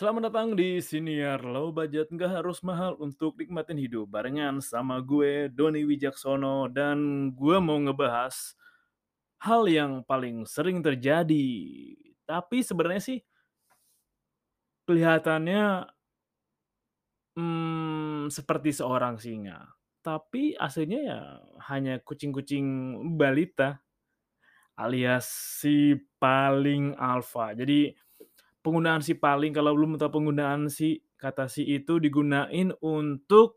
Selamat datang di Siniar Low Budget, nggak harus mahal untuk nikmatin hidup. Barengan sama gue, Doni Wijaksono, dan gue mau ngebahas hal yang paling sering terjadi. Tapi sebenarnya sih kelihatannya hmm, seperti seorang singa. Tapi aslinya ya hanya kucing-kucing balita alias si paling alfa. Jadi Penggunaan si paling kalau belum tahu penggunaan si, kata si itu digunain untuk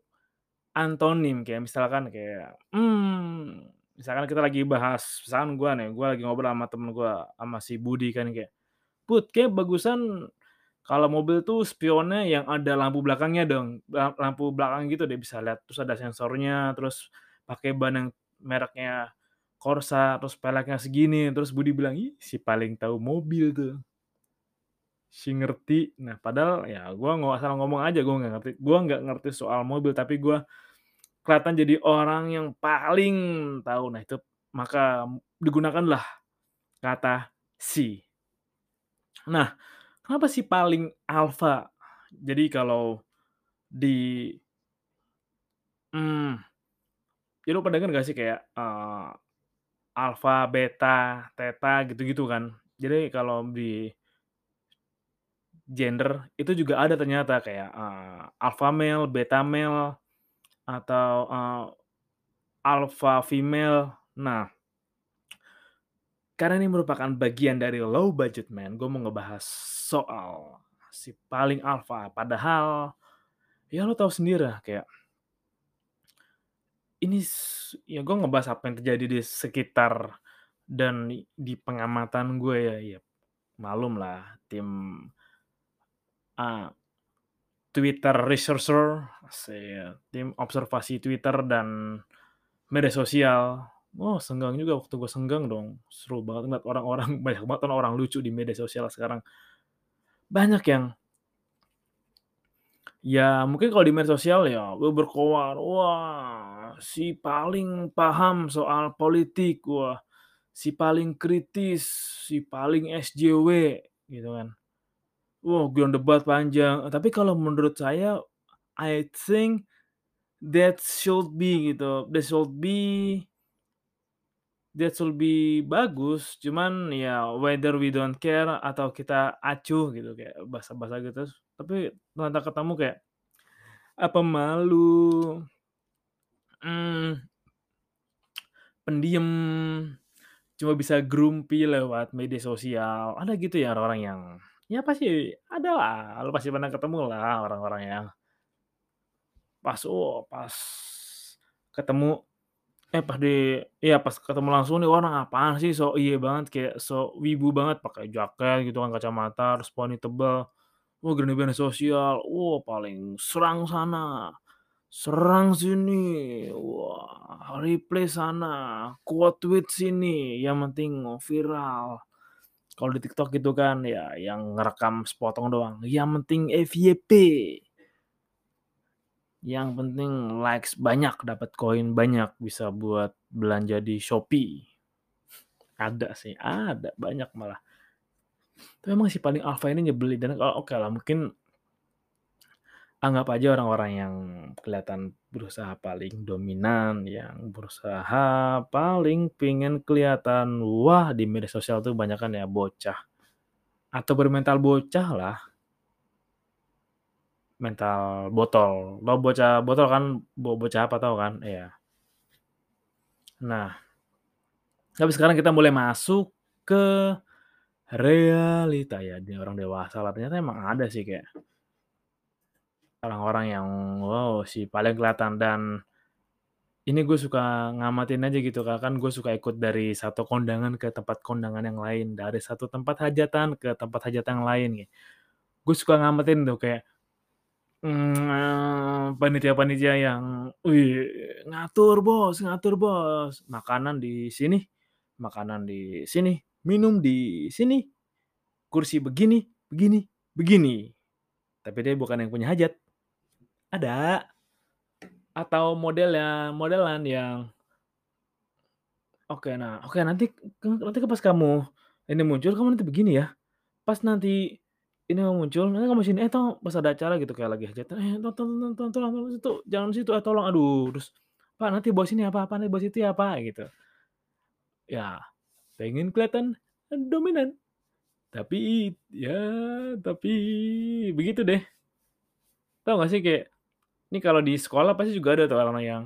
antonim kayak misalkan kayak, mmm, misalkan kita lagi bahas misalkan gua nih, gua lagi ngobrol sama temen gua, sama si Budi kan kayak, "Put, kayaknya bagusan kalau mobil tuh spionnya yang ada lampu belakangnya dong, la lampu belakang gitu deh bisa lihat, terus ada sensornya, terus pakai ban yang mereknya Corsa, terus peleknya segini." Terus Budi bilang, "Ih, si paling tahu mobil tuh." Si ngerti. Nah, padahal ya gua nggak asal ngomong aja gua nggak ngerti gua nggak ngerti soal mobil, tapi gua kelihatan jadi orang yang paling tahu. Nah, itu maka digunakanlah kata "si". Nah, kenapa si paling alfa? Jadi kalau di mmm, ya lu denger nggak sih kayak, eee, alfa, beta, theta gitu-gitu kan. Jadi kalau di Gender, itu juga ada ternyata kayak, eee, alpha male, beta male, atau, eee, alpha female. Nah karena ini merupakan bagian dari low budget man, gue mau ngebahas soal si paling alpha. Padahal, ya lo tahu sendiri lah kayak ini ya gue ngebahas apa yang terjadi di sekitar dan di pengamatan gue ya, ya malum lah tim Ah, Twitter researcher, tim observasi Twitter dan media sosial. Oh, senggang juga waktu gue senggang dong, seru banget ngeliat orang-orang banyak banget orang lucu di media sosial sekarang. Banyak yang ya mungkin kalau di media sosial ya gue berkoar, "Wah, si paling paham soal politik, wah, si paling kritis, si paling SJW," gitu kan. Wah, ground debat panjang, tapi kalau menurut saya, I think that should be gitu, that should be that should be bagus, cuman ya whether we don't care atau kita acuh gitu, kayak basa-basa gitu, tapi ternyata ketemu kayak, apa malu, mmm, pendiam, cuma bisa grumpy lewat media sosial, ada gitu ya orang-orang yang Ya pasti ada lah, lu pasti pernah ketemu lah orang-orang yang pas, oh pas ketemu eh pas di iya pas ketemu langsung nih orang apaan sih? Sok iye banget, kayak sok wibu banget, pakai jaket gitu kan, kacamata, terus poni tebal, wah media sosial, wah paling serang sana, serang sini, wah replay sana, quote tweet sini, yang penting viral. Kalau di TikTok gitu kan, ya yang ngerekam sepotong doang, yang penting FYP. Yang penting likes banyak, dapat koin banyak, bisa buat belanja di Shopee. Ada sih, ada, banyak malah. Tapi emang si paling alpha ini nyebelin dan kalau oke lah mungkin anggap aja orang-orang yang kelihatan berusaha paling dominan, yang berusaha paling pengen kelihatan wah di media sosial tuh banyakan ya bocah. Atau bermental bocah lah. Mental botol. Lo bocah botol kan, bo bocah apa tahu kan? Iya. Nah, tapi sekarang kita mulai masuk ke realita ya, di orang dewasa lah. Ternyata emang ada sih kayak orang-orang yang wow si paling kelihatan dan ini gue suka ngamatin aja gitu Kak, kan gue suka ikut dari satu kondangan ke tempat kondangan yang lain, dari satu tempat hajatan ke tempat hajatan yang lain gitu. Gue suka ngamatin tuh kayak, mmm, panitia-panitia yang, "Wih, ngatur Bos ngatur Bos, makanan di sini makanan di sini, minum di sini, kursi begini begini begini." Tapi dia bukan yang punya hajat. Ada. Atau modelnya modelan yang Oke, nah, oke nanti nanti pas kamu ini muncul, kamu nanti begini ya, pas nanti Ini mau muncul, "Eh, kamu sini, eh, tolong," pas ada acara gitu kayak lagi hajatan, "Eh, to to to to tolong tolong situ, jangan situ, eh, tolong, aduh," terus, "Pak, nanti bawa sini ya, Pak Pak, nanti bawa situ ya, Pak," gitu. Ya, pengen kelihatan dominan, tapi ya tapi begitu deh. Tahu nggak sih kayak ini kalau di sekolah pasti juga ada tuh orang-orang yang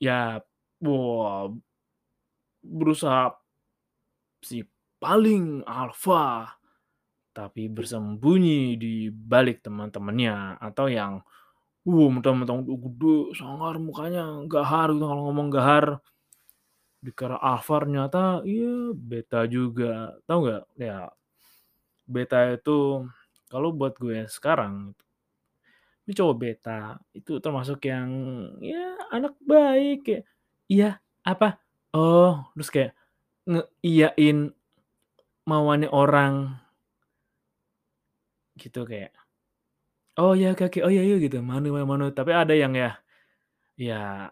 ya, wah berusaha si paling alfa, tapi bersembunyi di balik teman-temannya, atau yang, wuh mentang-mentang gede, sangar mukanya, gahar gitu kalau ngomong gahar. Dikira alfa ternyata ya beta juga. Tahu nggak? Ya, beta itu kalau buat gue sekarang, ini cowok beta, itu termasuk yang ya anak baik, kayak, "Iya, apa? Oh," terus kayak ngeiyain mauannya orang. Gitu kayak, "Oh ya, oke, oh ya yuk," gitu, "manu ya manu." Tapi ada yang ya, ya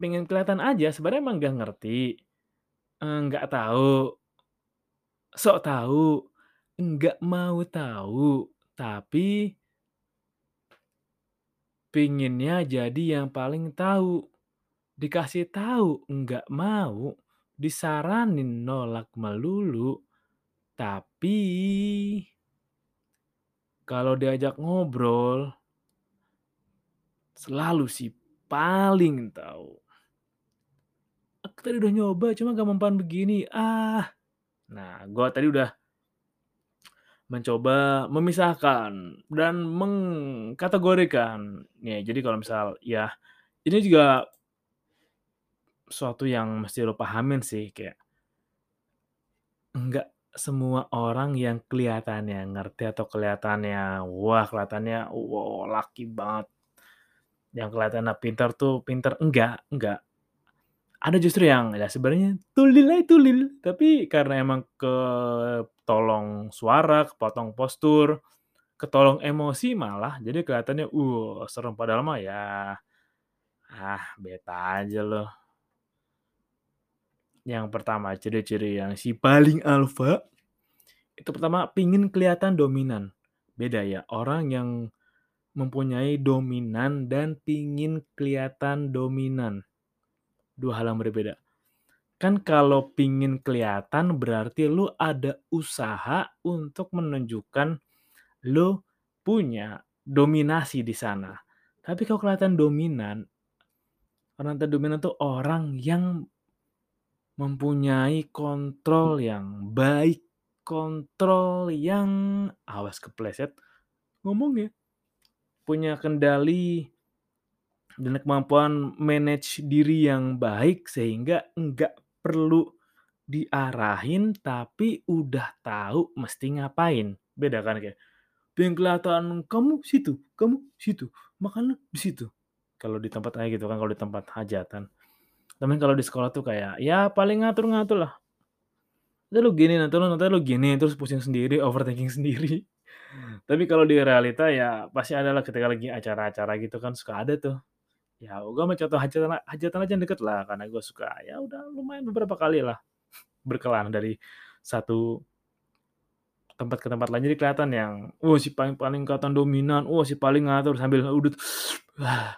pengen kelihatan aja, sebenarnya emang nggak ngerti, eee, nggak tahu, sok tahu, nggak mau tahu, tapi pengennya jadi yang paling tahu. Dikasih tahu nggak mau, disaranin nolak melulu, tapi kalau diajak ngobrol selalu si paling tahu. "Aku tadi udah nyoba, cuma nggak mempan begini, ah." Nah, gua tadi udah mencoba memisahkan dan mengkategorikan. Ya, jadi kalau misal ya ini juga suatu yang mesti lo pahamin sih, kayak enggak semua orang yang kelihatannya ngerti atau kelihatannya, wah kelihatannya, wow laki banget, yang kelihatannya pintar tuh pintar, enggak enggak. Ada justru yang ya sebenarnya tulil aja tulil, tapi karena emang ketolong suara, kepotong postur, ketolong emosi malah jadi kelihatannya, uh, serem, padahal mah ya, ah beta aja loh. Yang pertama, ciri-ciri yang si paling alfa, itu pertama pingin kelihatan dominan. Beda ya, orang yang mempunyai dominan dan pingin kelihatan dominan. Dua hal yang berbeda. Kan kalau pingin kelihatan berarti lu ada usaha untuk menunjukkan lu punya dominasi di sana. Tapi kalau kelihatan dominan, orang yang dominan tuh orang yang mempunyai kontrol yang baik, kontrol yang awas kepleset ngomongnya, punya kendali dan kemampuan manage diri yang baik sehingga enggak perlu diarahin, tapi udah tahu mesti ngapain. Beda kan kayak, kelihatan, "Kamu situ, kamu situ, makan di situ." Kalau di tempat kayak gitu kan, kalau di tempat hajatan. Tapi kalau di sekolah tuh kayak, ya paling ngatur-ngatur lah. "Nanti lu gini, nanti lu nanti lu gini," terus pusing sendiri, overthinking sendiri. Tapi kalau di realita ya pasti ada lah ketika lagi acara-acara gitu kan suka ada tuh. Ya mah contoh hajatan hajatan aja yang deket lah, karena gua suka, ya udah lumayan beberapa kali lah berkelana dari satu tempat ke tempat lain. Jadi kelihatan yang, wah si paling paling kelihatan dominan, wah si paling ngatur sambil udut, "Wah,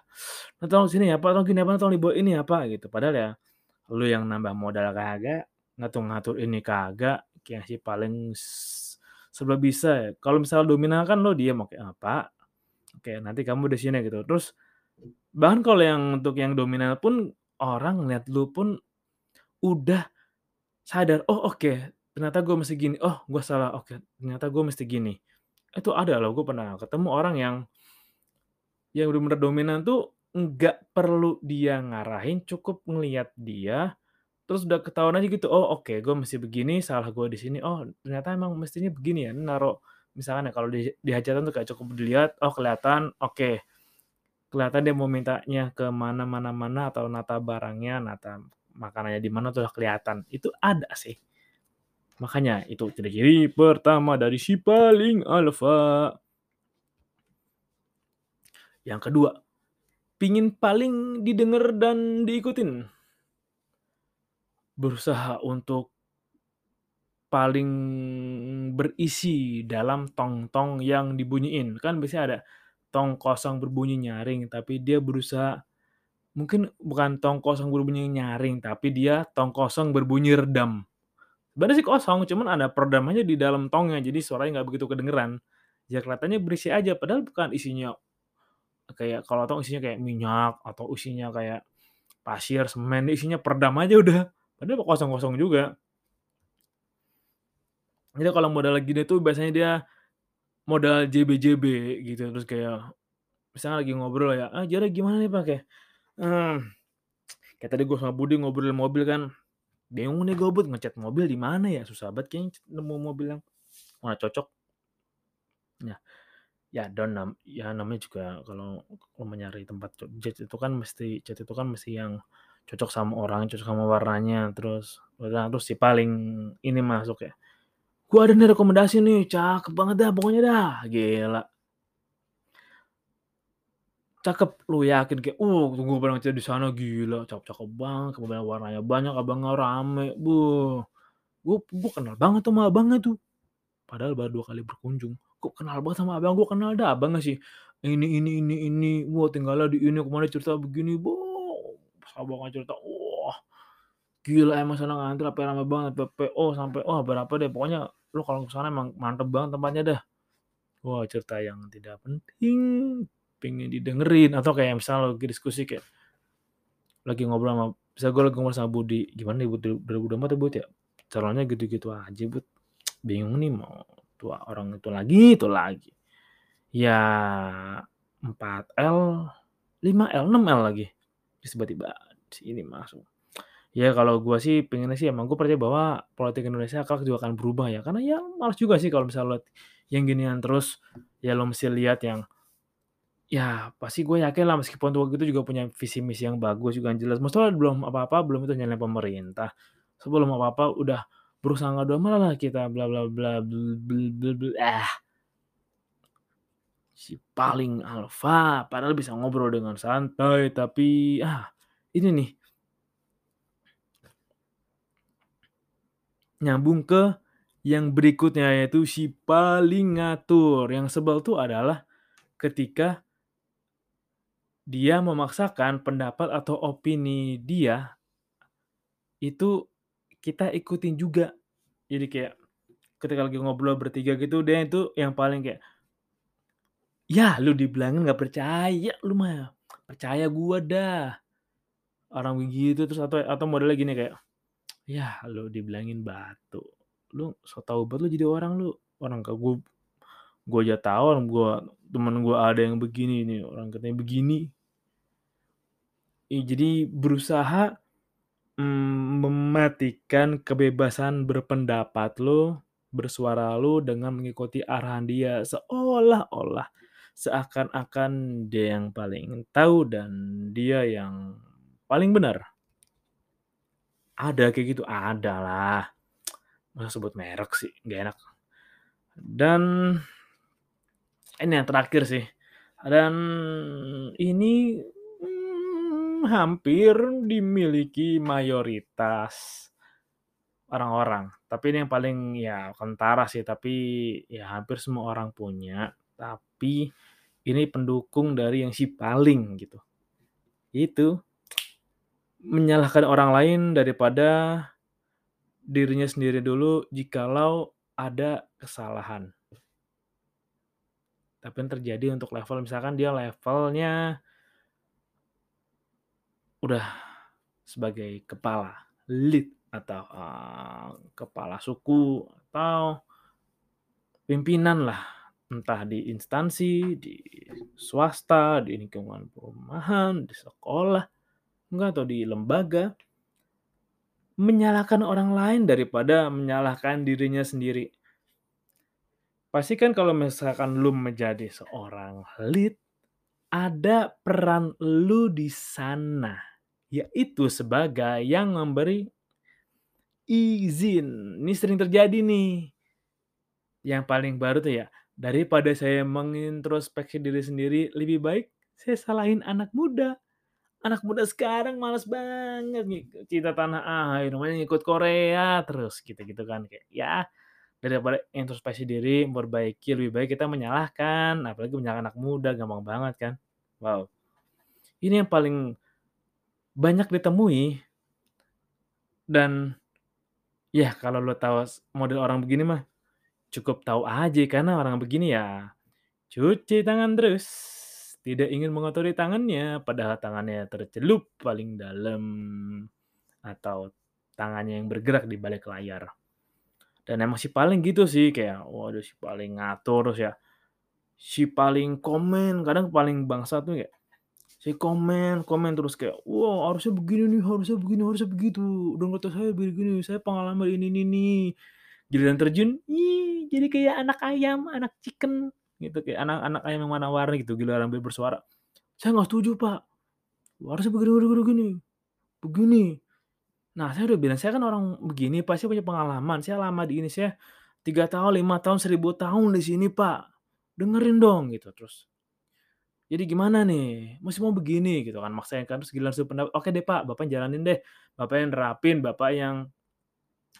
"Nah tolong sini ya Pak, tolong gini Pak, tolong dibawa ini Pak," gitu. Padahal ya lu yang nambah modal kagak, ngatur-ngatur ini kagak, kayak si paling s serba bisa ya. Kalau misalnya dominan kan lu diem, "Oke, eee, Pak, oke nanti kamu di sini," gitu. Terus bahkan kalau yang untuk yang dominan pun orang ngelihat lu pun udah sadar, "Oh oke, ternyata gua mesti gini, oh gua salah, oke ternyata gua mesti gini." Itu ada loh, gua pernah ketemu orang yang yang bener-bener dominan tuh nggak perlu dia ngarahin, cukup ngelihat dia, terus udah ketahuan aja gitu, "Oh oke, gua mesti begini, salah gua di sini, oh ternyata emang mestinya begini ya." Naruh misalkan ya kalau di di hajatan tuh kayak cukup dilihat, oh kelihatan, oke. Kelihatan dia mau mintanya ke mana mana atau nata barangnya, nata makanannya di mana tuh udah kelihatan. Itu ada sih. Makanya itu ciri-ciri pertama dari si paling alfa. Yang kedua, pingin paling didengar dan diikutin. Berusaha untuk paling berisi dalam tong-tong yang dibunyiin. Kan biasanya ada tong kosong berbunyi nyaring, tapi dia berusaha mungkin bukan tong kosong berbunyi nyaring, tapi dia tong kosong berbunyi redam. Sebenarnya sih kosong, cuman ada peredam aja di dalam tongnya, jadi suaranya nggak begitu kedengeran. Ya kelihatannya berisi aja, padahal bukan isinya kayak kalau tong isinya kayak minyak atau isinya kayak pasir, semen, isinya peredam aja udah. Padahal kosong-kosong juga. Jadi kalau modal gini tuh biasanya dia modal JB-JB gitu, terus kayak misalnya lagi ngobrol ya, "Ah, jadi gimana nih, Pak?" Kayak, eee, kayak tadi gue sama Budi ngobrol mobil kan, bingung nih gue, Bud, ngecat mobil di mana ya? Susah banget kayaknya nemu mobil yang mana cocok. Ya, ya dan nam ya namanya juga kalau kalau mau nyari tempat cat itu kan mesti cat itu kan mesti yang cocok sama orang, cocok sama warnanya, terus terus si paling ini masuk ya, "Gua ada nih rekomendasi nih, cakep banget dah pokoknya dah." Gila. Cakep, lu yakin kayak, "Uh, gua pernah ngecat di sana, gila cakep-cakep banget, kemudian warnanya banyak, abangnya rame, beuh, gua gua kenal banget sama abangnya tuh." Padahal baru 2 kali berkunjung, "Kok kenal banget sama abang?" "Gua kenal dah, abangnya sih ini ini ini ini, wah tinggalnya di ini, kemarin cerita begini." Pas abangnya cerita, wah, gila emang sana ngantri sampai rame banget, sampai PO, sampai wah berapa deh, pokoknya lu kalau ke sana emang mantep banget tempatnya dah. Wah, cerita yang tidak penting, pengen didengerin, atau kayak misalnya lagi diskusi kayak lagi ngobrol sama misal gua lagi ngobrol sama Budi, "Gimana nih Bud, 2024 ya, Bud, ya?" Calonnya gitu-gitu aja, Bud. Bingung nih mau tua orang itu lagi itu lagi. Ya 4L, 5L, 6L lagi. Tiba-tiba ini masuk. Ya kalau gua sih pengennya sih emang gua percaya bahwa politik Indonesia kelak juga akan berubah ya, karena ya males juga sih kalau misalnya lihat yang ginian terus, ya lo mesti lihat yang ya pasti gue yakin lah meskipun tua gitu juga punya visi misi yang bagus juga yang jelas. Maksudnya belum apa-apa, belum itu nyalahin pemerintah. Sebelum apa-apa udah berusaha ngadu amalah kita bla bla bla bl bl bl bl ah. Si paling alfa, padahal bisa ngobrol dengan santai, tapi ah, ini nih. Nyambung ke yang berikutnya, yaitu si paling ngatur. Yang sebel tuh adalah ketika dia memaksakan pendapat atau opini dia, itu kita ikutin juga. Jadi kayak ketika lagi ngobrol bertiga gitu, dia itu yang paling kayak, "Yah, lu dibilangin nggak percaya lu mah, percaya gua dah." Orang begitu terus atau atau modelnya gini kayak, "Yah, lu dibilangin batu, lu sok tau banget lu jadi orang lu, orang ke gua gua aja tahu orang gua temen gua ada yang begini nih, orang katanya begini." Ih, jadi berusaha, mmm, mematikan kebebasan berpendapat lu, bersuara lu dengan mengikuti arahan dia, seolah-olah, seakan-akan dia yang paling tahu dan dia yang paling benar. Ada kayak gitu? Ada lah. Masa sebut merek sih, nggak enak. Dan ini yang terakhir sih, dan ini, mmm, hampir dimiliki mayoritas orang-orang, tapi ini yang paling ya kentara sih, tapi ya hampir semua orang punya, tapi ini pendukung dari yang si paling gitu. Itu menyalahkan orang lain daripada dirinya sendiri dulu jikalau ada kesalahan. Tapi yang terjadi untuk level misalkan dia levelnya udah sebagai kepala, lead atau, eee, kepala suku atau pimpinan lah, entah di instansi, di swasta, di lingkungan perumahan, di sekolah, enggak atau di lembaga. Menyalahkan orang lain daripada menyalahkan dirinya sendiri. Pasti kan kalau misalkan lu menjadi seorang lead, ada peran lu di sana, yaitu sebagai yang memberi izin. Ini sering terjadi nih. Yang paling baru tuh ya, daripada saya mengintrospeksi diri sendiri, lebih baik saya salahin anak muda. Anak muda sekarang males banget cinta tanah air, maunya ngikut Korea terus gitu-gitu kan, kayak ya daripada introspeksi diri, memperbaiki, lebih baik kita menyalahkan, apalagi menyalahkan anak muda, gampang banget kan. Wow, ini yang paling banyak ditemui. Dan ya kalau lo tahu model orang begini mah cukup tahu aja karena orang begini ya cuci tangan terus, tidak ingin mengotori tangannya, padahal tangannya tercelup paling dalam, atau tangannya yang bergerak di balik layar. Dan emang si paling gitu sih, kayak waduh si paling ngatur terus ya, si paling komen, kadang paling bangsat tuh kayak, si komen komen terus kayak, "Wah harusnya begini nih, harusnya begini, harusnya begitu, dan kata saya begini, saya pengalaman ini ini nih." Giliran terjun, ih jadi kayak anak ayam, anak chicken gitu, kayak anak-anak ayam yang warna-warni gitu, giliran dia bersuara, "Saya nggak setuju Pak, harusnya begini begini begini begini, begini." Nah saya udah bilang, "Saya kan orang begini Pak, saya punya pengalaman, saya lama di ini, saya 3 tahun, 5 tahun, 1000 tahun di sini Pak, dengerin dong." Gitu, terus, "Jadi gimana nih? Masih mau begini?" Gitu kan, maksain kan, terus giliran suruh pendapat, "Oke deh Pak, Bapak jalanin deh, Bapak yang nerapin, Bapak yang"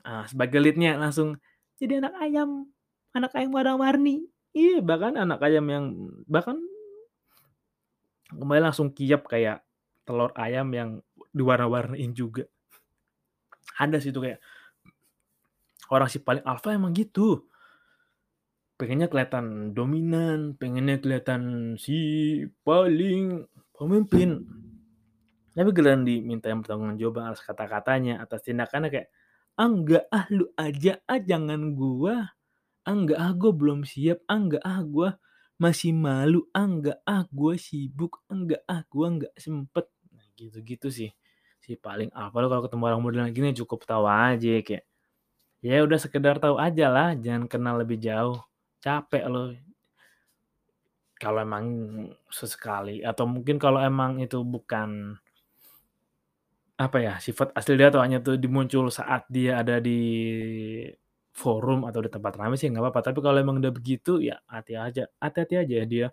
eee, sebagai lead-nya langsung, "Jadi anak ayam, anak ayam warna-warni." Iya, bahkan anak ayam yang bahkan kembali langsung kiyep kayak telur ayam yang diwarna-warniin juga. Ada sih itu kayak orang si paling alfa emang gitu. Pengennya kelihatan dominan, pengennya kelihatan si paling pemimpin. Tapi giliran dimintain pertanggungjawaban atas kata-katanya, atas tindakannya kayak, "Ah enggak ah, lu aja ah, jangan gua. Ah enggak ah, gua belum siap. Ah enggak ah, gua masih malu. Ah enggak ah, gua sibuk. Ah enggak ah, gua nggak sempet." Nah gitu-gitu sih, si paling alfa. Lu kalau ketemu orang model yang gini cukup tahu aja kayak, ya udah sekedar tahu ajalah, jangan kenal lebih jauh, capek lu. Kalau emang sesekali atau mungkin kalau emang itu bukan apa ya, sifat asli dia atau hanya tuh di muncul saat dia ada di forum atau di tempat rame sih nggak apa-apa, tapi kalau emang udah begitu ya hati aja hati-hati aja dia.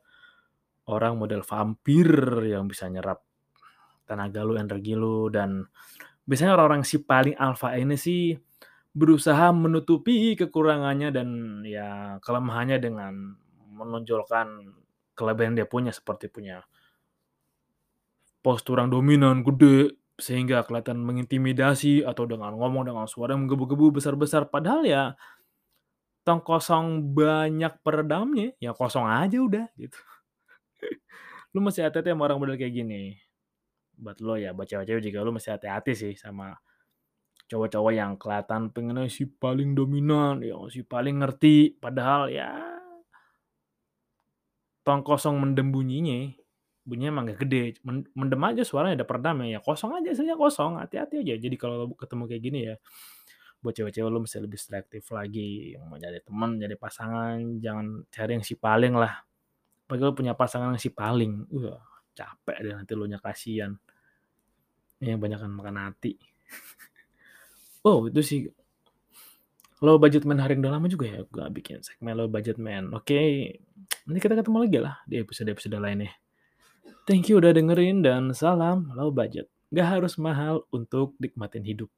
Orang model vampir yang bisa nyerap tenaga lu, energi lu, dan biasanya orang-orang si paling alfa ini sih berusaha menutupi kekurangannya dan ya kelemahannya dengan menonjolkan kelebihan dia punya, seperti punya postur yang dominan, gede, sehingga kelihatan mengintimidasi atau dengan ngomong dengan suara menggebu-gebu besar-besar, padahal ya tong kosong banyak peredamnya, ya kosong aja udah gitu. Lu mesti hati-hati sama orang model kayak gini. Buat lo ya, buat cewek-cewek juga lu mesti hati-hati sih sama cowok-cowok yang kelihatan pengennya si paling dominan, yang si paling ngerti, padahal ya tong kosong mendem bunyinya, bunyinya emang nggak gede, men mendem aja suaranya ada peredamnya, ya kosong aja aslinya kosong, hati-hati aja. Jadi kalau ketemu kayak gini ya, buat cewek-cewek lu mesti lebih selektif lagi, mau nyari temen, nyari pasangan, jangan cari yang si paling lah. Apalagi lu punya pasangan yang si paling, wah capek deh nanti elunya, kasihan. Yang banyakan makan hati. Oh itu sih low budget man hari yang udah lama juga ya gua bikin segmen low budget man. Oke, nanti kita ketemu lagi lah di episode-episode lainnya. Thank you udah dengerin dan salam low budget. Nggak harus mahal untuk nikmatin hidup.